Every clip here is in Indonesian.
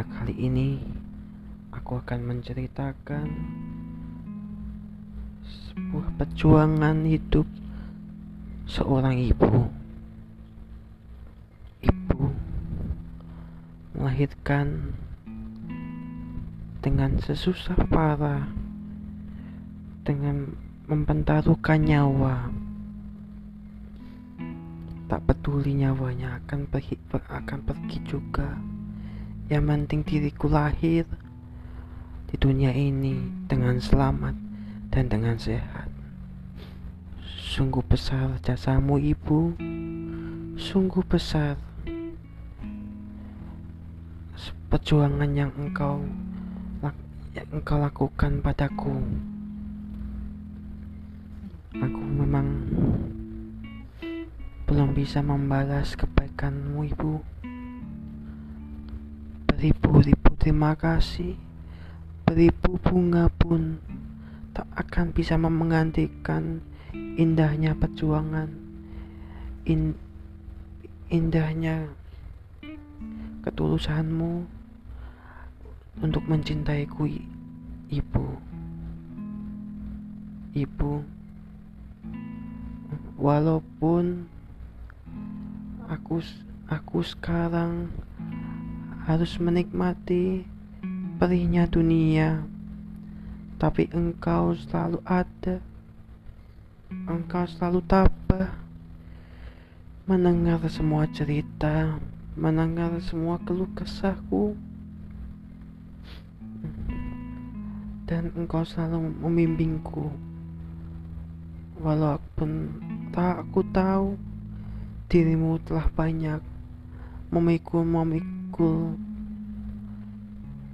Pada kali ini, aku akan menceritakan sebuah perjuangan hidup seorang ibu. Ibu melahirkan dengan sesusah parah, dengan mempertaruhkan nyawa. Tak peduli nyawanya akan pergi, akan pergi juga. Yang penting diriku lahir di dunia ini dengan selamat dan dengan sehat. Sungguh besar jasamu ibu, sungguh besar perjuangan yang engkau yang engkau lakukan padaku. Aku memang belum bisa membalas kebaikanmu ibu. Beribu-ribu terima kasih. Beribu bunga pun tak akan bisa menggantikan indahnya perjuangan. In, indahnya ketulusanmu untuk mencintaiku ibu. Ibu, walaupun aku aku sekarang harus menikmati perihnya dunia. Tapi engkau selalu ada. Engkau selalu tabah. Mendengar semua cerita mendengar semua keluh kesahku. Dan engkau selalu membimbingku. Walaupun tak aku tahu dirimu telah banyak memikul-memikul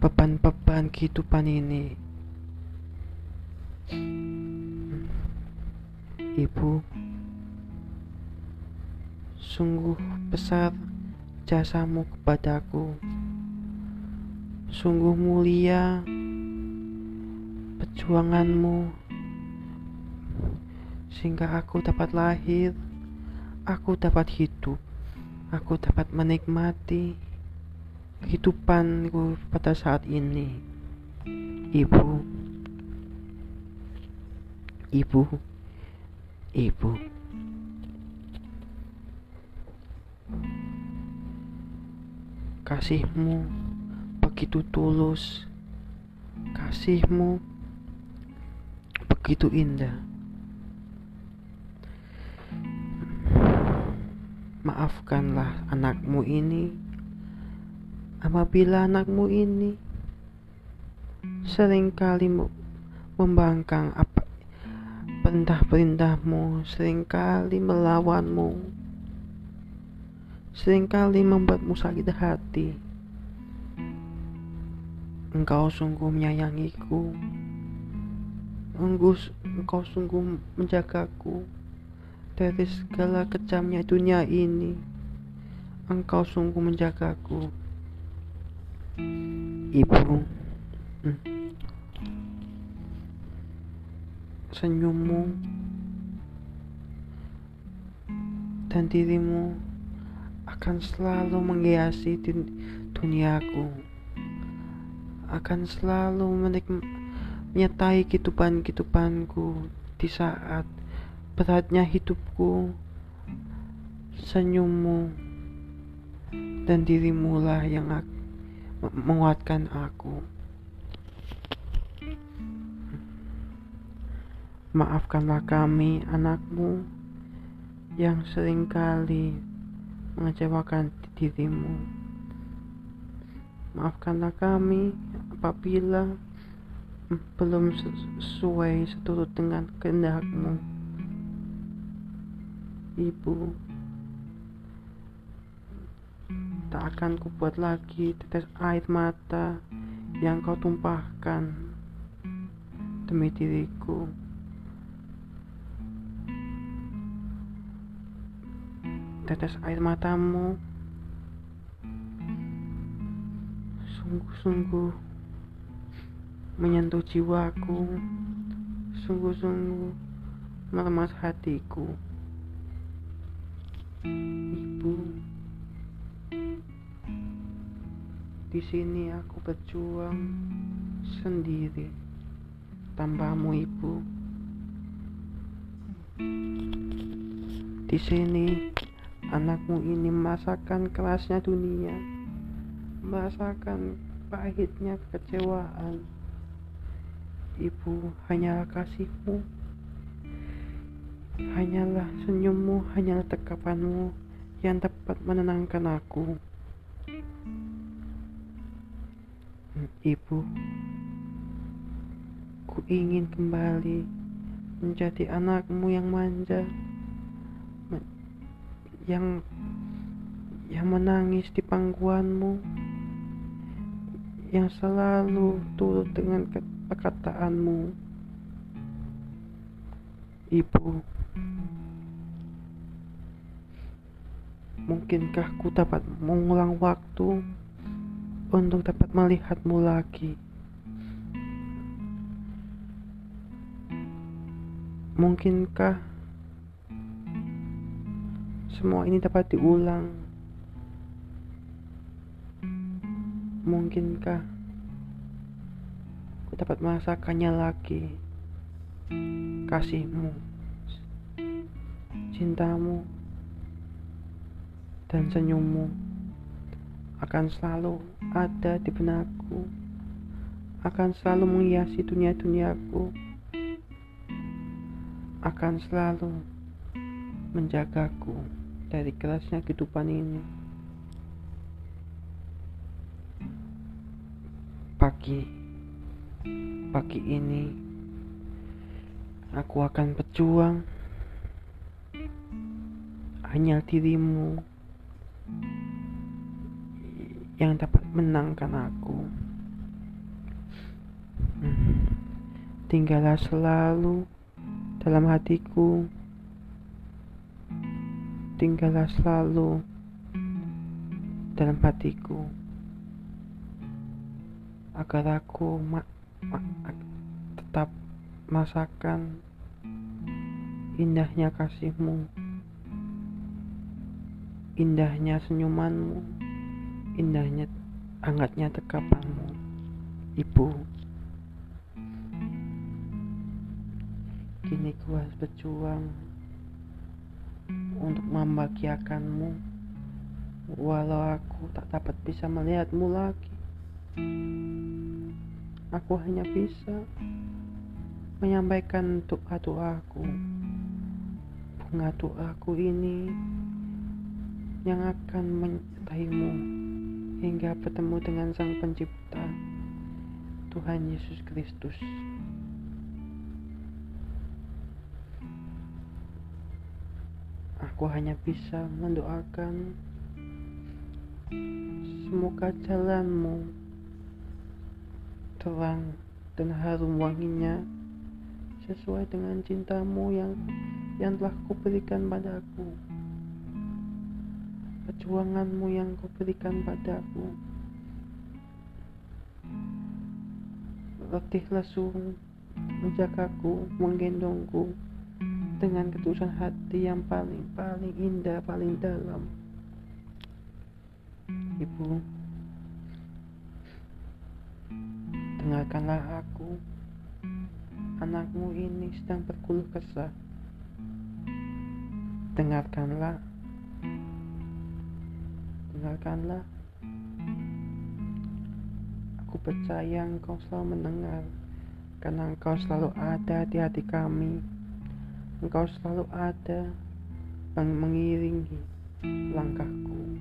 beban-beban kehidupan ini. Ibu, sungguh besar jasamu kepadaku. Sungguh mulia perjuanganmu sehingga aku dapat lahir aku dapat hidup, aku dapat menikmati kehidupanku pada saat ini. Ibu, ibu, ibu. Kasihmu begitu tulus, kasihmu begitu indah. Maafkanlah anakmu ini apabila anakmu ini sering kali membangkang apa perintah-perintahmu, sering kali melawanmu, sering kali membuatmu sakit hati. Engkau sungguh menyayangiku, engkau sungguh menjagaku dari segala kejamnya dunia ini. Engkau sungguh menjagaku, Ibu. Hmm. Senyummu dan dirimu akan selalu menghiasi duniaku, akan selalu menyertai kehidupan-kehidupanku di saat beratnya hidupku, senyummu, dan dirimu lah yang menguatkan aku. Maafkanlah kami, anakmu, yang sering kali mengecewakan dirimu. Maafkanlah kami apabila belum sesuai seturut dengan kehendakmu. Ibu, tak akan kubuat lagi tetes air mata yang kau tumpahkan demi diriku. Tetes air matamu sungguh-sungguh menyentuh jiwaku, sungguh-sungguh melemas hatiku. Ibu Di sini aku berjuang sendiri tanpamu ibu. Di sini anakmu ini merasakan kerasnya dunia, merasakan pahitnya kekecewaan. Ibu hanyalah kasihmu, hanyalah senyummu, hanyalah tekapanmu yang tepat menenangkan aku. Ibu, ku ingin kembali menjadi anakmu yang manja, yang yang menangis di pangkuanmu, yang selalu turut dengan perkataanmu. Ibu, mungkinkah ku dapat mengulang waktu untuk dapat melihatmu lagi? Mungkinkah semua ini dapat diulang? Mungkinkah ku dapat merasakannya lagi? Kasihmu, cintamu, dan senyummu akan selalu ada di benakku, akan selalu menghiasi dunia-duniaku, akan selalu menjagaku dari kerasnya kehidupan ini. Pagi, pagi ini aku akan berjuang hanya dirimu yang dapat menangkan aku. Tinggallah selalu dalam hatiku. Tinggallah selalu dalam hatiku agar aku ma ma tetap merasakan indahnya kasihmu indahnya senyumanmu indahnya hangatnya tekapanmu ibu kini ku harus berjuang untuk membahagiakanmu walau aku tak dapat bisa melihatmu lagi Aku hanya bisa menyampaikan doa-doaku. Bunga doaku ini yang akan menyertaimu hingga bertemu dengan Sang Pencipta, Tuhan Yesus Kristus. Aku hanya bisa mendoakan semoga jalanmu terang dan harum wanginya sesuai dengan cintamu yang yang telah kuberikan padaku perjuanganmu yang kau berikan padaku. Letih lesu menjagaku menggendongku dengan ketulusan hati yang paling paling indah paling dalam. Ibu Dengarkanlah aku, anakmu ini sedang berkeluh kesah. Dengarkanlah, dengarkanlah. Aku percaya engkau selalu mendengar, karena engkau selalu ada di hati kami. Engkau selalu ada mengiringi langkahku.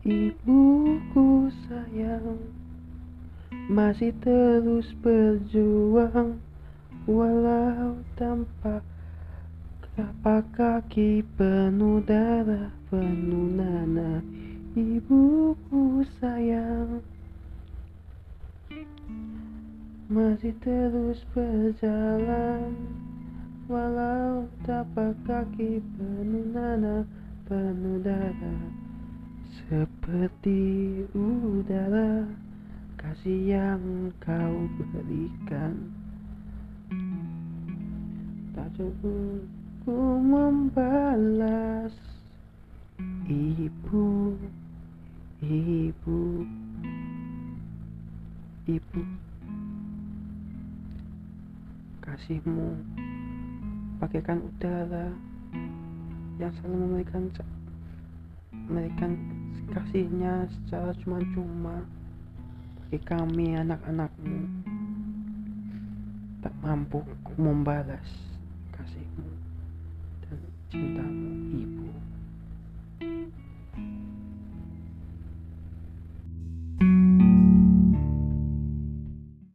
Ibuku sayang Masih terus berjuang Walau tanpa Kapak kaki penuh darah Penuh nanah. Ibuku sayang Masih terus berjalan Walau tapak kaki penuh nanah Penuh darah seperti udara kasih yang kau berikan. Tak cukup ku membalas. Ibu ibu ibu. Kasihmu bagaikan udara yang selalu memberikan memberikan kasihnya secara cuma-cuma. Bagi kami anak-anakmu tak mampu membalas kasihmu dan cintamu